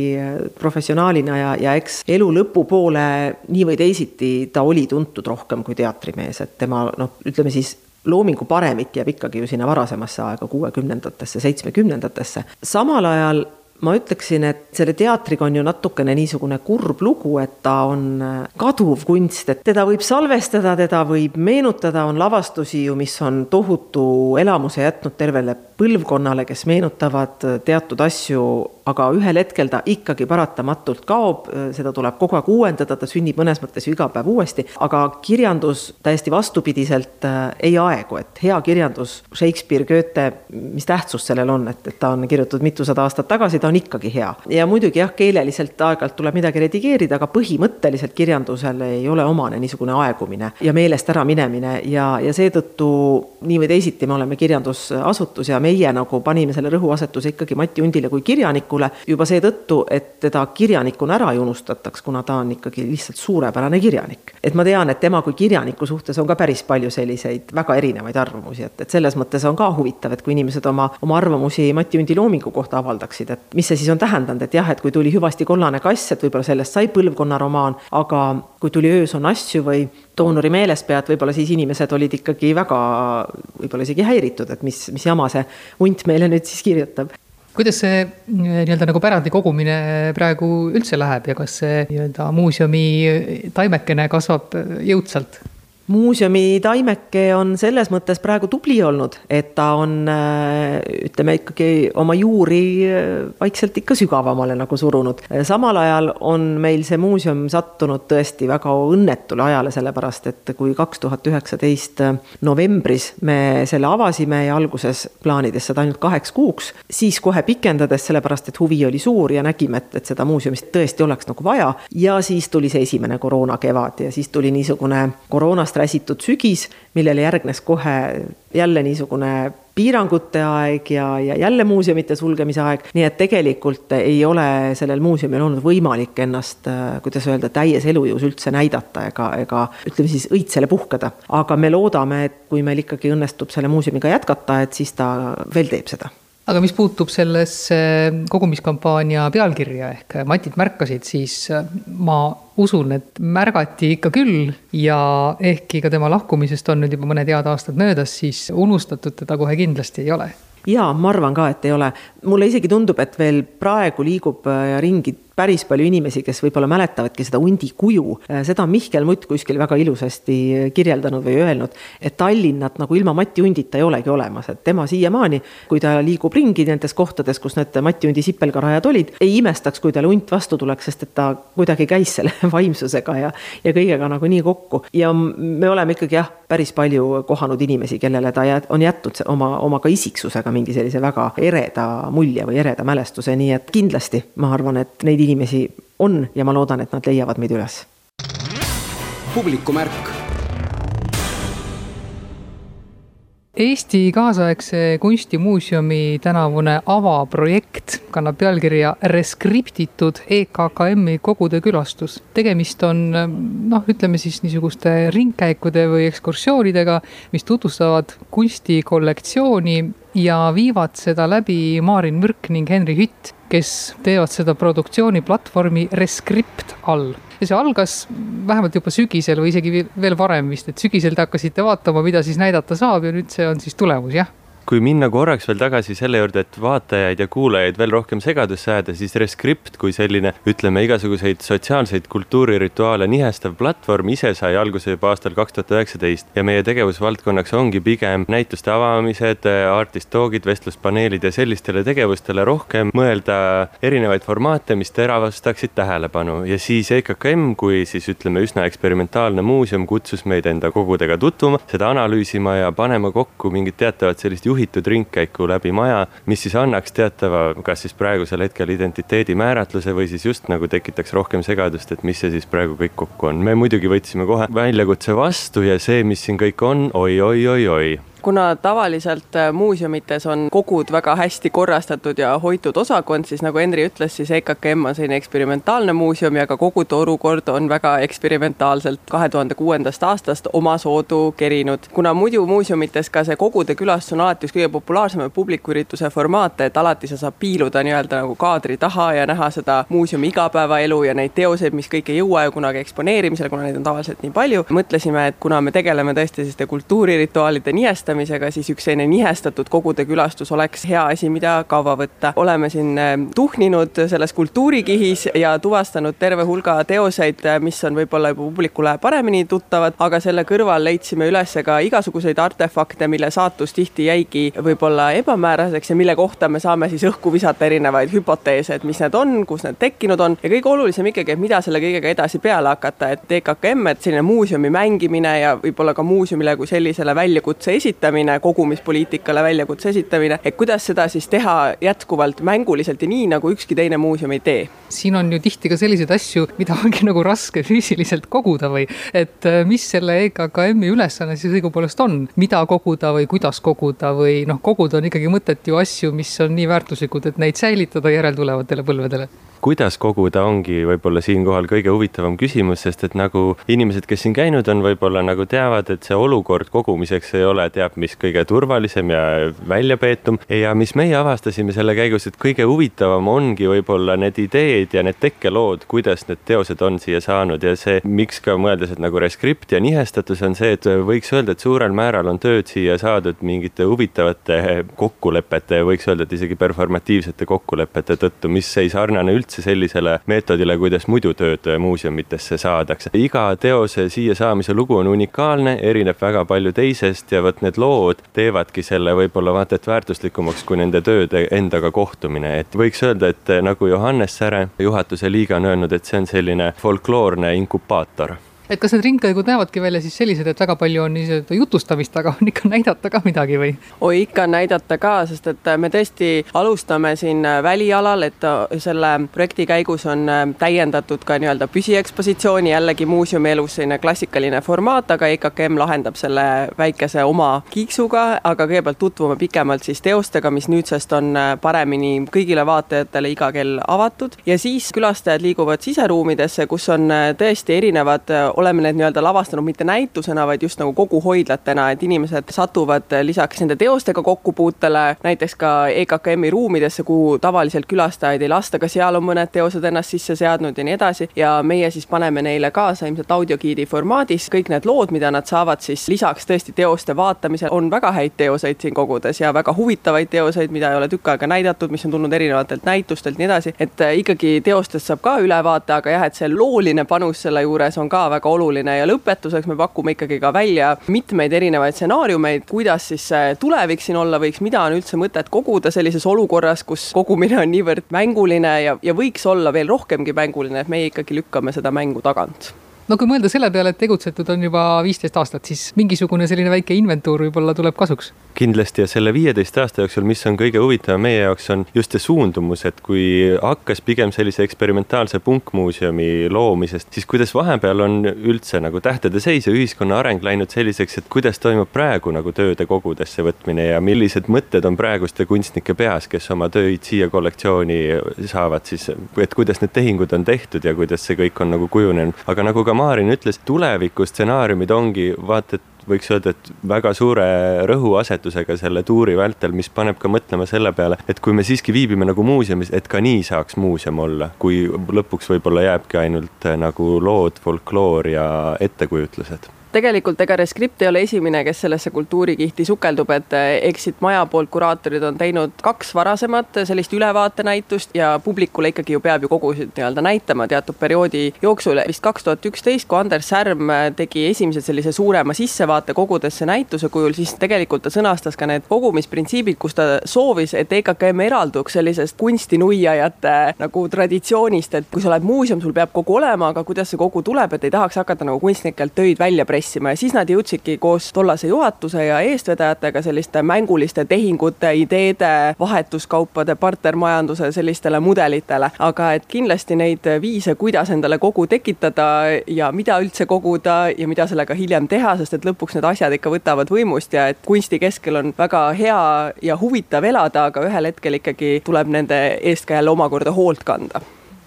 [SPEAKER 5] professionaalina ja, ja eks elu lõpupoole nii või teisiti ta oli tuntud rohkem kui teatrimees, et tema noh, ütleme siis loomingu paremik jääb ikkagi ju sinna varasemasse aega, kuuekümnendatesse, seitsmekümnendatesse. samal ajal ma ütleksin, et selle teatriga on ju natukene niisugune kurb lugu, et ta on äh, kaduv kunst, et teda võib salvestada, teda võib meenutada, on lavastusi ju, mis on tohutu elamuse jätnud tervele põlvkonnale, kes meenutavad äh, teatud asju aga ühel hetkel ta ikkagi paratamatult kaob, seda tuleb kogu aeg uuendada, ta sünnib mõnes mõttes ju iga päev uuesti, aga kirjandus täiesti vastupidiselt äh, ei aegu, et hea kirjandus, Shakespeare, Goethe, mis tähtsus sellel on, et, et ta on kirjutatud mitusada aastat tagasi, ta on ikkagi hea. ja muidugi jah, keeleliselt aeg-ajalt tuleb midagi redigeerida, aga põhimõtteliselt kirjandusel ei ole omane niisugune aegumine ja meelest ära minemine ja, ja seetõttu nii või teisiti me oleme kirjandusasutus ja meie nagu panime selle rõhuasetuse ikkagi Mati Undile kui kirjanikule juba seetõttu, et teda kirjanikuna ära ei unustataks, kuna ta on ikkagi lihtsalt suurepärane kirjanik. et ma tean, et tema kui kirjaniku suhtes on ka päris palju selliseid väga erinevaid arvamusi, et, et selles mõttes on ka huvitav, et kui inimesed oma, oma arvamusi Mati Undi loomingu kohta avaldaksid, et mis see siis on tähendanud, et jah, et kui tuli hüvasti kollane kass, et võib-olla sellest sai põlvkonnaromaan, aga kui tuli Öös on asju või doonori meelespead, võib-olla siis inimesed olid ikkagi väga võib-olla isegi häiritud, et mis, mis jama see hunt meile nüüd siis kirjutab
[SPEAKER 3] kuidas see nii-öelda nagu pärandi kogumine praegu üldse läheb ja kas see nii-öelda muuseumi taimekene kasvab jõudsalt?
[SPEAKER 5] Muuseumi taimeke on selles mõttes praegu tubli olnud, et ta on äh, ütleme ikkagi oma juuri äh, vaikselt ikka sügavamale nagu surunud. samal ajal on meil see muuseum sattunud tõesti väga õnnetule ajale, sellepärast et kui kaks tuhat üheksateist novembris me selle avasime ja alguses plaanides seda ainult kaheks kuuks, siis kohe pikendades, sellepärast et huvi oli suur ja nägime, et, et seda muuseumist tõesti oleks nagu vaja ja siis tuli see esimene koroonakevad ja siis tuli niisugune koroonast ajast räsitud sügis, millele järgnes kohe jälle niisugune piirangute aeg ja, ja jälle muuseumite sulgemise aeg, nii et tegelikult ei ole sellel muuseumil olnud võimalik ennast, kuidas öelda, täies elujõus üldse näidata ega, ega ütleme siis õitsele puhkeda. aga me loodame, et kui meil ikkagi õnnestub selle muuseumiga jätkata, et siis ta veel teeb seda
[SPEAKER 3] aga mis puutub sellesse kogumiskampaania pealkirja ehk Matit märkasid, siis äh, ma usun, et märgati ikka küll ja ehkki ka tema lahkumisest on nüüd juba mõned head aastad möödas, siis unustatud teda kohe kindlasti ei ole
[SPEAKER 5] jaa, ma arvan ka, et ei ole. mulle isegi tundub, et veel praegu liigub äh, ringi päris palju inimesi, kes võib-olla mäletavadki seda hundi kuju. Äh, seda on Mihkel Mutt kuskil väga ilusasti kirjeldanud või öelnud, et Tallinnat nagu ilma Mati hundita ei olegi olemas, et tema siiamaani, kui ta liigub ringi nendes kohtades, kus need Mati hundi sipelgarajad olid, ei imestaks, kui talle hunt vastu tuleks, sest et ta kuidagi käis selle [laughs] vaimsusega ja, ja kõigega nagu nii kokku. ja me oleme ikkagi jah, päris palju kohanud inimesi, kellele ta jät, on jätnud oma, oma ka isiksusega mingi sellise väga ereda mulje või ereda mälestuse, nii et kindlasti ma arvan, et neid inimesi on ja ma loodan, et nad leiavad meid üles.
[SPEAKER 6] publikumärk
[SPEAKER 3] Eesti kaasaegse kunstimuuseumi tänavune avaprojekt kannab pealkirja Reskriptitud EKKM-i kogude külastus. tegemist on noh, ütleme siis niisuguste ringkäikude või ekskursioonidega, mis tutvustavad kunstikollektsiooni ja viivad seda läbi Maarin Mürk ning Henri Hütt, kes teevad seda produktsiooniplatvormi Rescript all. ja see algas vähemalt juba sügisel või isegi veel varem vist, et sügisel te hakkasite vaatama, mida siis näidata saab ja nüüd see on siis tulemus, jah
[SPEAKER 7] kui minna korraks veel tagasi selle juurde, et vaatajaid ja kuulajaid veel rohkem segadusse ajada, siis Rescript kui selline, ütleme, igasuguseid sotsiaalseid kultuurirituaale nihestav platvorm ise sai alguse juba aastal kaks tuhat üheksateist ja meie tegevusvaldkonnaks ongi pigem näituste avamised, artist talk'id, vestluspaneelid ja sellistele tegevustele rohkem mõelda erinevaid formaate, mis teravastaksid tähelepanu. Ja siis EKKM kui siis ütleme, üsna eksperimentaalne muuseum kutsus meid enda kogudega tutvuma, seda analüüsima ja panema kokku mingit teatavat sellist juhitud ringkäiku läbi maja, mis siis annaks teatava, kas siis praegusel hetkel identiteedi määratluse või siis just nagu tekitaks rohkem segadust, et mis see siis praegu kõik kokku on. me muidugi võtsime kohe väljakutse vastu ja see, mis siin kõik on oi, oi, oi, oi
[SPEAKER 8] kuna tavaliselt äh, muuseumites on kogud väga hästi korrastatud ja hoitud osakond, siis nagu Henri ütles, siis EKKM on selline eksperimentaalne muuseum ja ka kogude olukord on väga eksperimentaalselt kahe tuhande kuuendast aastast omasoodu kerinud. kuna muidu muuseumites ka see kogude külastus on alati üks kõige populaarsem publikuürituse formaat, et alati sa saad piiluda nii-öelda nagu kaadri taha ja näha seda muuseumi igapäevaelu ja neid teoseid, mis kõik ei jõua ju kunagi eksponeerimisele, kuna neid on tavaliselt nii palju. mõtlesime, et kuna me tegeleme tõesti selliste kultuurirituaalide nihestamisega, külastamisega, siis üks selline nihestatud kogude külastus oleks hea asi, mida kaua võtta. oleme siin äh, tuhninud selles kultuurikihis ja tuvastanud terve hulga teoseid, äh, mis on võib-olla juba publikule paremini tuttavad, aga selle kõrval leidsime üles ka igasuguseid artefakte, mille saatus tihti jäigi võib-olla ebamääraseks ja mille kohta me saame siis õhku visata erinevaid hüpoteese, et mis need on, kus need tekkinud on ja kõige olulisem ikkagi, et mida selle kõigega edasi peale hakata, et EKKM, et selline muuseumi mängimine ja võib-olla ka muuseumile kui sellisele väljakutse esitamine esitamine, kogumispoliitikale väljakutse esitamine, et kuidas seda siis teha jätkuvalt mänguliselt ja nii, nagu ükski teine muuseum ei tee.
[SPEAKER 3] siin on ju tihti ka selliseid asju, mida ongi nagu raske füüsiliselt koguda või et äh, mis selle EKKM-i ülesanne siis õigupoolest on, mida koguda või kuidas koguda või noh, koguda on ikkagi mõtet ju asju, mis on nii väärtuslikud, et neid säilitada järeltulevatele põlvedele
[SPEAKER 7] kuidas koguda, ongi võib-olla siinkohal kõige huvitavam küsimus, sest et nagu inimesed, kes siin käinud on, võib-olla nagu teavad, et see olukord kogumiseks ei ole teab mis kõige turvalisem ja väljapeetum. ja mis meie avastasime selle käigus, et kõige huvitavam ongi võib-olla need ideed ja need tekkelood, kuidas need teosed on siia saanud ja see, miks ka mõeldes, et nagu reskript ja nihestatus on see, et võiks öelda, et suurel määral on tööd siia saadud mingite huvitavate kokkulepete võiks öelda, et isegi performatiivsete kokkulepete tõttu, mis ei sarnane üldse sellisele meetodile, kuidas muidu tööd muuseumitesse saadakse. iga teose siia saamise lugu on unikaalne, erineb väga palju teisest ja vot need lood teevadki selle võib-olla vaata et väärtuslikumaks kui nende tööde endaga kohtumine, et võiks öelda, et nagu Johannes Säre, juhatuse liige on öelnud, et see on selline folkloorne inkubaator
[SPEAKER 3] et kas need ringkäigud näevadki välja siis sellised, et väga palju on nii-öelda jutustamist, aga on ikka näidata ka midagi või?
[SPEAKER 8] oi, ikka on näidata ka, sest et me tõesti alustame siin välialal, et selle projekti käigus on täiendatud ka nii-öelda püsiekspositsiooni, jällegi muuseumi elus selline klassikaline formaat, aga EKKM lahendab selle väikese oma kiiksuga, aga kõigepealt tutvume pikemalt siis teostega, mis nüüdsest on paremini kõigile vaatajatele iga kell avatud ja siis külastajad liiguvad siseruumidesse, kus on tõesti erinevad oleme need nii-öelda lavastanud mitte näitusena, vaid just nagu kogu hoidlatena, et inimesed satuvad lisaks nende teostega kokkupuutele näiteks ka EKKM-i ruumidesse, kuhu tavaliselt külastajaid ei lasta, ka seal on mõned teosed ennast sisse seadnud ja nii edasi. ja meie siis paneme neile kaasa ilmselt audiogiidi formaadis kõik need lood, mida nad saavad siis lisaks tõesti teoste vaatamisel, on väga häid teoseid siin kogudes ja väga huvitavaid teoseid, mida ei ole tükk aega näidatud, mis on tulnud erinevatelt näitustelt, nii edasi, et ikkagi teostest saab ka ülevaate, aga jah, et see looline panus selle juures on ka väga väga oluline ja lõpetuseks me pakume ikkagi ka välja mitmeid erinevaid stsenaariumeid, kuidas siis see tulevik siin olla võiks, mida on üldse mõtet koguda sellises olukorras, kus kogumine on niivõrd mänguline ja, ja võiks olla veel rohkemgi mänguline, et meie ikkagi lükkame seda mängu tagant
[SPEAKER 3] no kui mõelda selle peale, et tegutsetud on juba viisteist aastat, siis mingisugune selline väike inventuur võib-olla tuleb kasuks.
[SPEAKER 7] kindlasti ja selle viieteist aasta jooksul, mis on kõige huvitavam meie jaoks, on just see suundumus, et kui hakkas pigem sellise eksperimentaalse punkmuuseumi loomisest, siis kuidas vahepeal on üldse nagu tähtede seis ja ühiskonna areng läinud selliseks, et kuidas toimub praegu nagu tööde kogudesse võtmine ja millised mõtted on praeguste kunstnike peas, kes oma töid siia kollektsiooni saavad siis, et kuidas need tehingud on tehtud ja kuidas see kõik on nagu kujunenud, aga nagu ka ka Maarin ütles, tulevikustsenaariumid ongi vaata, et võiks öelda, et väga suure rõhuasetusega selle tuuri vältel, mis paneb ka mõtlema selle peale, et kui me siiski viibime nagu muuseumis, et ka nii saaks muuseum olla, kui lõpuks võib-olla jääbki ainult nagu lood, folkloor ja ettekujutlused
[SPEAKER 8] tegelikult ega Rescript ei ole esimene, kes sellesse kultuurikihti sukeldub, et eh, Exit Maja poolt kuraatorid on teinud kaks varasemat sellist ülevaatenäitust ja publikule ikkagi ju peab ju kogusid nii-öelda näitama teatud perioodi jooksul. vist kaks tuhat üksteist, kui Anders Särm tegi esimese sellise suurema sissevaate kogudesse näituse kujul, siis tegelikult ta sõnastas ka need kogumisprintsiibid, kus ta soovis, et EKKM eralduks sellisest kunstinuiajate nagu traditsioonist, et kui sa oled muuseum, sul peab kogu olema, aga kuidas see kogu tuleb, et ei tahaks hakata nagu kunstnikelt töid välja pressima pressima ja siis nad jõudsidki koos tollase juhatuse ja eestvedajatega selliste mänguliste tehingute, ideede, vahetuskaupade, partnermajanduse sellistele mudelitele. aga et kindlasti neid viise, kuidas endale kogu tekitada ja mida üldse koguda ja mida sellega hiljem teha, sest et lõpuks need asjad ikka võtavad võimust ja et kunsti keskel on väga hea ja huvitav elada, aga ühel hetkel ikkagi tuleb nende eest ka jälle omakorda hoolt kanda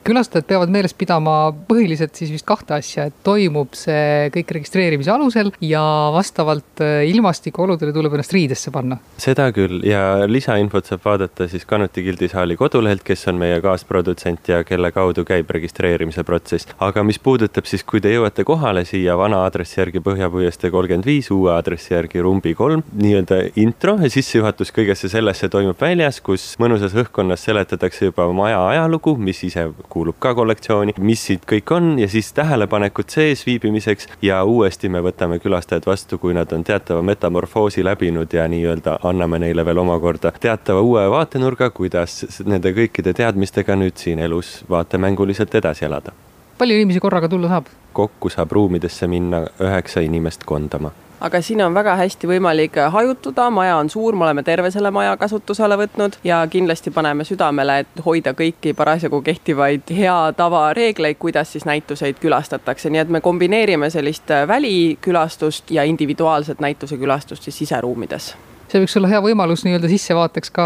[SPEAKER 3] külastajad peavad meeles pidama põhiliselt siis vist kahte asja, et toimub see kõik registreerimise alusel ja vastavalt äh, ilmastikuoludele tuleb ennast riidesse panna.
[SPEAKER 7] seda küll ja lisainfot saab vaadata siis Kanuti gildisaali kodulehelt, kes on meie kaasprodutsent ja kelle kaudu käib registreerimise protsess. aga mis puudutab siis, kui te jõuate kohale siia vana aadressi järgi Põhjapuiestee kolmkümmend viis, uue aadressi järgi Rumbi kolm, nii-öelda intro ja sissejuhatus kõigesse sellesse toimub väljas, kus mõnusas õhkkonnas seletatakse juba maja ajalugu, mis ise kuulub ka kollektsiooni, mis siit kõik on ja siis tähelepanekud sees viibimiseks ja uuesti me võtame külastajad vastu, kui nad on teatava metamorfoosi läbinud ja nii-öelda anname neile veel omakorda teatava uue vaatenurga, kuidas nende kõikide teadmistega nüüd siin elus vaatemänguliselt edasi elada.
[SPEAKER 3] palju inimesi korraga tulla saab?
[SPEAKER 7] kokku saab ruumidesse minna üheksa inimest kondama
[SPEAKER 8] aga siin on väga hästi võimalik hajutuda, maja on suur, me oleme terve selle maja kasutusele võtnud ja kindlasti paneme südamele, et hoida kõiki parasjagu kehtivaid hea tava reegleid, kuidas siis näituseid külastatakse, nii et me kombineerime sellist välikülastust ja individuaalset näitusekülastust siis siseruumides
[SPEAKER 3] see võiks olla hea võimalus nii-öelda sissevaateks ka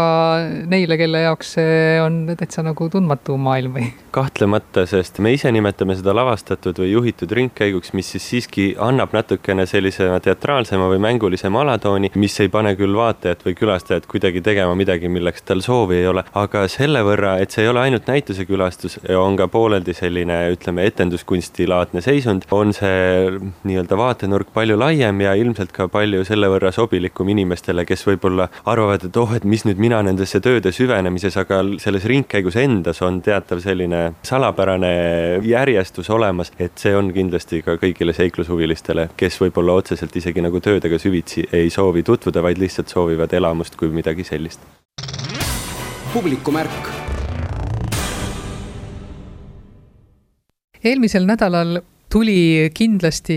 [SPEAKER 3] neile, kelle jaoks see on täitsa nagu tundmatu maailm või?
[SPEAKER 7] kahtlemata, sest me ise nimetame seda lavastatud või juhitud ringkäiguks, mis siis siiski annab natukene sellise teatraalsema või mängulisema alatooni, mis ei pane küll vaatajat või külastajat kuidagi tegema midagi, milleks tal soovi ei ole, aga selle võrra, et see ei ole ainult näituse külastus, on ka pooleldi selline, ütleme, etenduskunstilaadne seisund, on see nii-öelda vaatenurk palju laiem ja ilmselt ka palju selle võrra sobilikum inimestele, kes võib-olla arvavad, et oh, et mis nüüd mina nendesse tööde süvenemises, aga selles ringkäigus endas on teatav selline salapärane järjestus olemas, et see on kindlasti ka kõigile seiklushuvilistele, kes võib-olla otseselt isegi nagu töödega süvitsi ei soovi tutvuda, vaid lihtsalt soovivad elamust kui midagi sellist.
[SPEAKER 1] publikumärk
[SPEAKER 3] eelmisel nädalal tuli kindlasti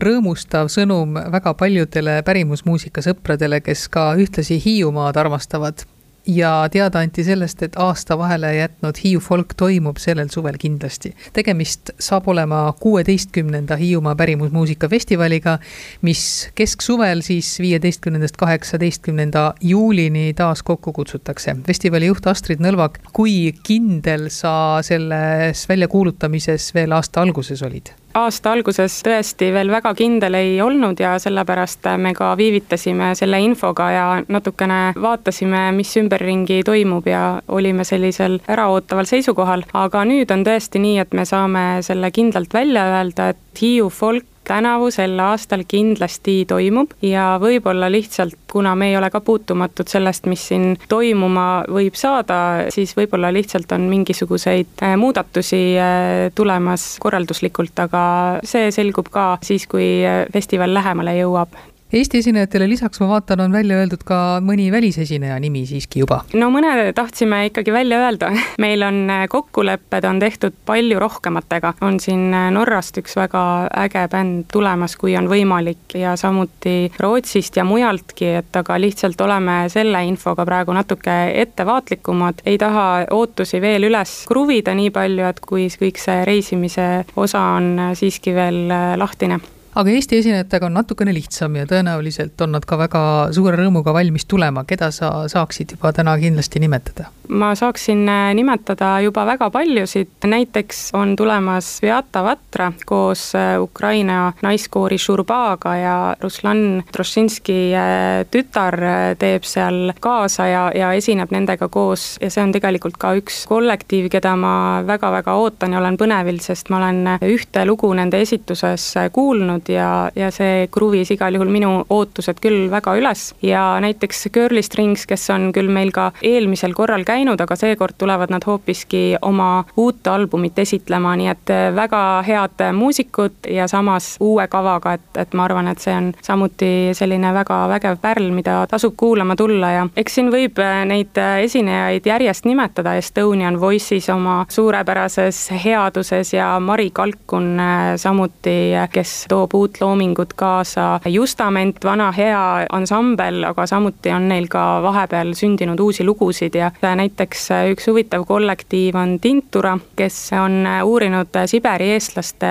[SPEAKER 3] rõõmustav sõnum väga paljudele pärimusmuusika sõpradele, kes ka ühtlasi Hiiumaad armastavad ja teada anti sellest, et aasta vahele jätnud Hiiu folk toimub sellel suvel kindlasti. tegemist saab olema kuueteistkümnenda Hiiumaa pärimusmuusika festivaliga, mis kesksuvel siis viieteistkümnendast kaheksateistkümnenda juulini taas kokku kutsutakse. festivali juht Astrid Nõlvak, kui kindel sa selles väljakuulutamises veel aasta alguses olid?
[SPEAKER 9] Aasta alguses tõesti veel väga kindel ei olnud ja sellepärast me ka viivitasime selle infoga ja natukene vaatasime, mis ümberringi toimub ja olime sellisel äraootaval seisukohal. aga nüüd on tõesti nii, et me saame selle kindlalt välja öelda, et Hiiu folk tänavu sel aastal kindlasti toimub ja võib-olla lihtsalt, kuna me ei ole ka puutumatud sellest, mis siin toimuma võib saada, siis võib-olla lihtsalt on mingisuguseid äh, muudatusi äh, tulemas korralduslikult, aga see selgub ka siis, kui äh, festival lähemale jõuab
[SPEAKER 3] Eesti esinejatele lisaks ma vaatan, on välja öeldud ka mõni välisesineja nimi siiski juba.
[SPEAKER 9] no mõne tahtsime ikkagi välja öelda. [laughs] meil on äh, kokkulepped on tehtud palju rohkematega, on siin äh, Norrast üks väga äge bänd tulemas, kui on võimalik ja samuti Rootsist ja mujaltki, et aga lihtsalt oleme selle infoga praegu natuke ettevaatlikumad, ei taha ootusi veel üles kruvida nii palju, et kui kõik see reisimise osa on äh, siiski veel lahtine
[SPEAKER 3] aga Eesti esinejatega on natukene lihtsam ja tõenäoliselt on nad ka väga suure rõõmuga valmis tulema, keda sa saaksid juba täna kindlasti nimetada?
[SPEAKER 9] Ma saaksin äh, nimetada juba väga paljusid, näiteks on tulemas Beata Vatra koos äh, Ukraina naiskoori Šurbaga ja Ruslan Trošinski äh, tütar teeb seal kaasa ja, ja esineb nendega koos. Ja see on tegelikult ka üks kollektiiv, keda ma väga-väga ootan ja olen põnevil, sest ma olen ühte lugu nende esituses kuulnud ja, ja see kruvis igal juhul minu ootused küll väga üles. Ja näiteks Girly Strings, kes on küll meil ka eelmisel korral käinud, aga seekord tulevad nad hoopiski oma uut albumit esitlema, nii et väga head muusikud ja samas uue kavaga, et, et ma arvan, et see on samuti selline väga vägev pärl, mida tasub kuulama tulla ja eks siin võib neid esinejaid järjest nimetada, Estonian Voice'is oma suurepärases headuses ja Mari Kalkun samuti, kes toob uut loomingut kaasa. Justament, vana hea ansambel, aga samuti on neil ka vahepeal sündinud uusi lugusid ja näiteks üks huvitav kollektiiv on Tintura, kes on uurinud Siberi eestlaste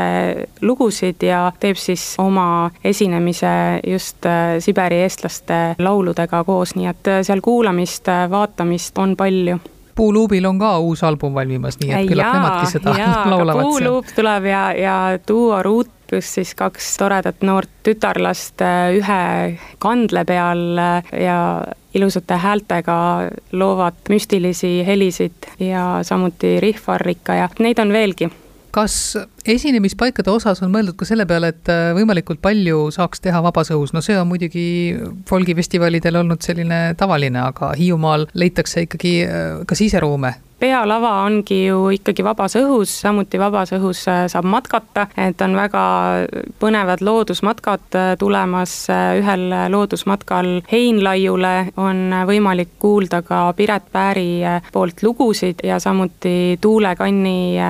[SPEAKER 9] lugusid ja teeb siis oma esinemise just Siberi eestlaste lauludega koos, nii et seal kuulamist, vaatamist on palju
[SPEAKER 3] Puuluubil on ka uus album valmimas, nii et küllap nemadki seda
[SPEAKER 9] jaa, [laughs] laulavad. Puuluup tuleb ja, ja Duo Ruut pluss siis kaks toredat noort tütarlast äh, ühe kandle peal äh, ja ilusate häältega loovad müstilisi helisid ja samuti rihvarrika ja neid on veelgi.
[SPEAKER 3] Kas esinemispaikade osas on mõeldud ka selle peale, et äh, võimalikult palju saaks teha vabas õhus, no see on muidugi folgifestivalidel olnud selline tavaline, aga Hiiumaal leitakse ikkagi ka siseruume.
[SPEAKER 9] Pealava ongi ju ikkagi vabas õhus, samuti vabas õhus äh, saab matkata, et on väga põnevad loodusmatkad äh, tulemas, äh, ühel loodusmatkal Heinlaiule. On võimalik kuulda ka Piret Pääri poolt lugusid ja samuti Tuule Kanni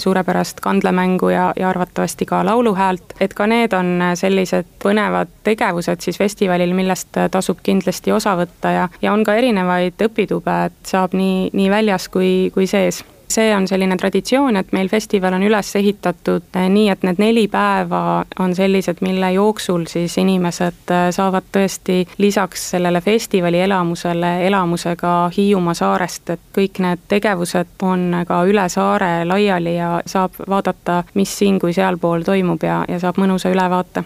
[SPEAKER 9] suurepärast kandlemängu ja, ja arvatavasti ka lauluhäält, et ka need on sellised põnevad tegevused siis festivalil, millest tasub kindlasti osa võtta ja, ja on ka erinevaid õpitube, et saab nii, nii väljas kui, kui sees see on selline traditsioon, et meil festival on üles ehitatud eh, nii, et need neli päeva on sellised, mille jooksul siis inimesed eh, saavad tõesti lisaks sellele festivali elamusele, elamuse ka Hiiumaa saarest, et kõik need tegevused on ka üle saare laiali ja saab vaadata, mis siin kui sealpool toimub ja, ja saab mõnusa ülevaate.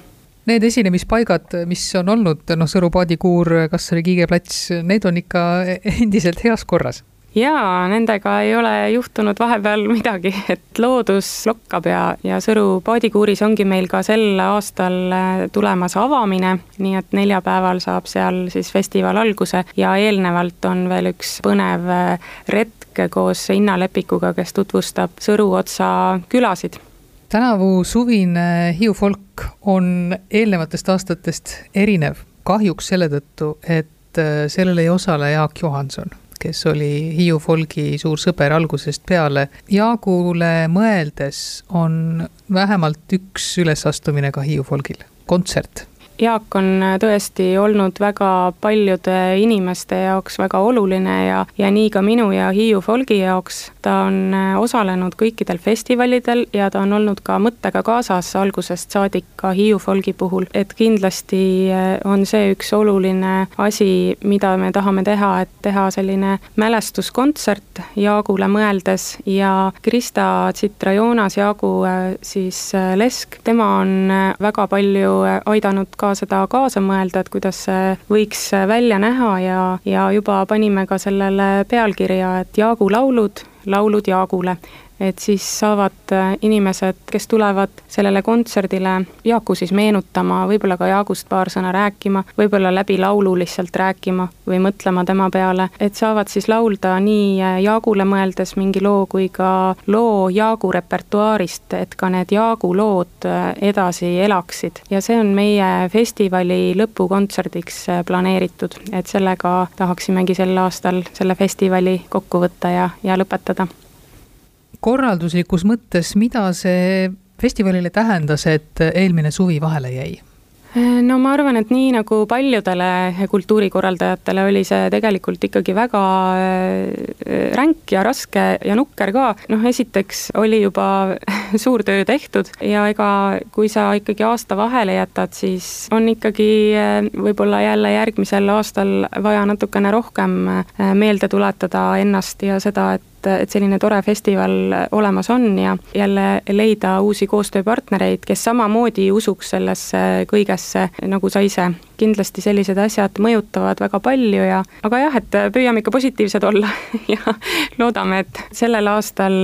[SPEAKER 3] Need esinemispaigad, mis on olnud, noh, Sõru paadikuur, Kassari Kiige plats, need on ikka endiselt heas korras
[SPEAKER 9] jaa, nendega ei ole juhtunud vahepeal [laughs] midagi, et loodus lokkab ja, ja Sõru paadikuuris ongi meil ka sel aastal äh, tulemas avamine, nii et neljapäeval saab seal siis festival alguse ja eelnevalt on veel üks põnev äh, retk koos Inna Lepikuga, kes tutvustab Sõru otsa külasid.
[SPEAKER 3] Tänavu suvine Hiiu folk on eelnevatest aastatest erinev, kahjuks selle tõttu, et äh, sellel ei osale Jaak Johanson, kes oli Hiiu folgi suur sõber algusest peale. Jaagule mõeldes on vähemalt üks ülesastumine ka Hiiu folgil, kontsert
[SPEAKER 9] Jaak on tõesti olnud väga paljude inimeste jaoks väga oluline ja, ja nii ka minu ja Hiiu folgi jaoks. ta on osalenud kõikidel festivalidel ja ta on olnud ka mõttega kaasas algusest saadik ka Hiiu folgi puhul, et kindlasti on see üks oluline asi, mida me tahame teha, et teha selline mälestuskontsert Jaagule mõeldes ja Krista Tsitrajonas, Jaagu siis lesk, tema on väga palju aidanud ka ka seda kaasa mõelda, et kuidas see võiks välja näha ja, ja juba panime ka sellele pealkirja, et Jaagu laulud, laulud Jaagule et siis saavad äh, inimesed, kes tulevad sellele kontserdile Jaaku siis meenutama, võib-olla ka Jaagust paar sõna rääkima, võib-olla läbi laulu lihtsalt rääkima või mõtlema tema peale, et saavad siis laulda nii äh, Jaagule mõeldes mingi loo kui ka loo Jaagu repertuaarist, et ka need Jaagu lood äh, edasi elaksid. ja see on meie festivali lõpukontserdiks planeeritud, et sellega tahaksimegi sel aastal selle festivali kokku võtta ja, ja lõpetada
[SPEAKER 3] korralduslikus mõttes, mida see festivalile tähendas, et eelmine suvi vahele jäi?
[SPEAKER 9] no ma arvan, et nii nagu paljudele kultuurikorraldajatele oli see tegelikult ikkagi väga äh, ränk ja raske ja nukker ka. noh, esiteks oli juba [laughs] suur töö tehtud ja ega kui sa ikkagi aasta vahele jätad, siis on ikkagi äh, võib-olla jälle järgmisel aastal vaja natukene rohkem äh, meelde tuletada ennast ja seda, et et, selline tore festival olemas on ja jälle leida uusi koostööpartnereid, kes samamoodi usuks sellesse kõigesse, nagu sa ise. kindlasti sellised asjad mõjutavad väga palju ja, aga jah, et püüame ikka positiivsed olla [laughs] ja loodame, et sellel aastal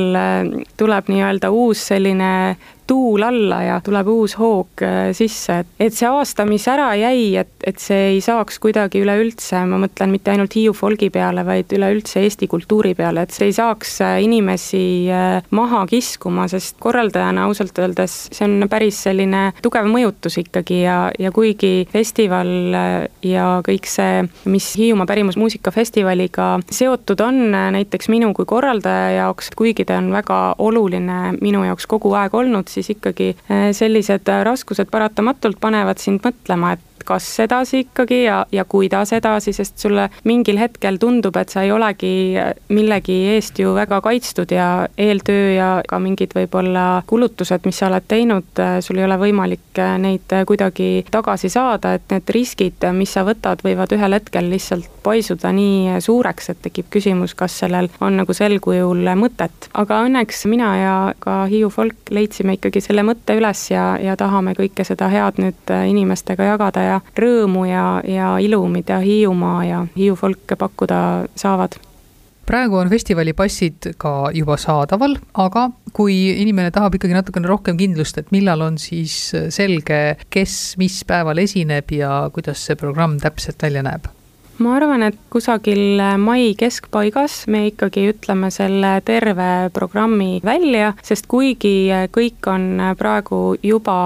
[SPEAKER 9] tuleb nii-öelda uus selline tuul alla ja tuleb uus hoog äh, sisse, et, et see aasta, mis ära jäi, et, et see ei saaks kuidagi üleüldse, ma mõtlen mitte ainult Hiiu folgi peale, vaid üleüldse Eesti kultuuri peale, et see ei saaks äh, inimesi äh, maha kiskuma, sest korraldajana ausalt öeldes see on päris selline tugev mõjutus ikkagi ja, ja kuigi festival ja kõik see, mis Hiiumaa pärimusmuusikafestivaliga seotud on, näiteks minu kui korraldaja jaoks, kuigi ta on väga oluline minu jaoks kogu aeg olnud, siis ikkagi äh, sellised äh, raskused paratamatult panevad sind mõtlema, et kas edasi ikkagi ja, ja kuidas edasi, sest sulle mingil hetkel tundub, et sa ei olegi millegi eest ju väga kaitstud ja eeltöö ja ka mingid võib-olla kulutused, mis sa oled teinud, sul ei ole võimalik neid kuidagi tagasi saada, et need riskid, mis sa võtad, võivad ühel hetkel lihtsalt paisuda nii suureks, et tekib küsimus, kas sellel on nagu sel kujul mõtet. aga õnneks mina ja ka Hiiu folk leidsime ikkagi selle mõtte üles ja, ja tahame kõike seda head nüüd inimestega jagada ja rõõmu ja, ja ilu, mida Hiiumaa ja Hiiu folk pakkuda saavad.
[SPEAKER 3] Praegu on festivali ka juba saadaval, aga kui inimene tahab ikkagi natukene rohkem kindlust, et millal on siis selge, kes mis päeval esineb ja kuidas see programm täpselt välja näeb
[SPEAKER 9] ma arvan, et kusagil mai keskpaigas me ikkagi ütleme selle terve programmi välja, sest kuigi kõik on praegu juba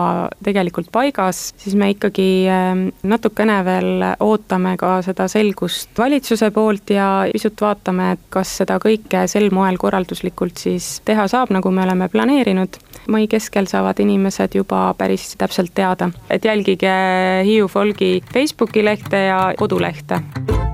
[SPEAKER 9] tegelikult paigas, siis me ikkagi ähm, natukene veel ootame ka seda selgust valitsuse poolt ja pisut vaatame, et kas seda kõike sel moel korralduslikult siis teha saab, nagu me oleme planeerinud. mai keskel saavad inimesed juba päris täpselt teada, et jälgige Hiiu Folgi Facebooki lehte ja kodulehte
[SPEAKER 10] Thank
[SPEAKER 11] you.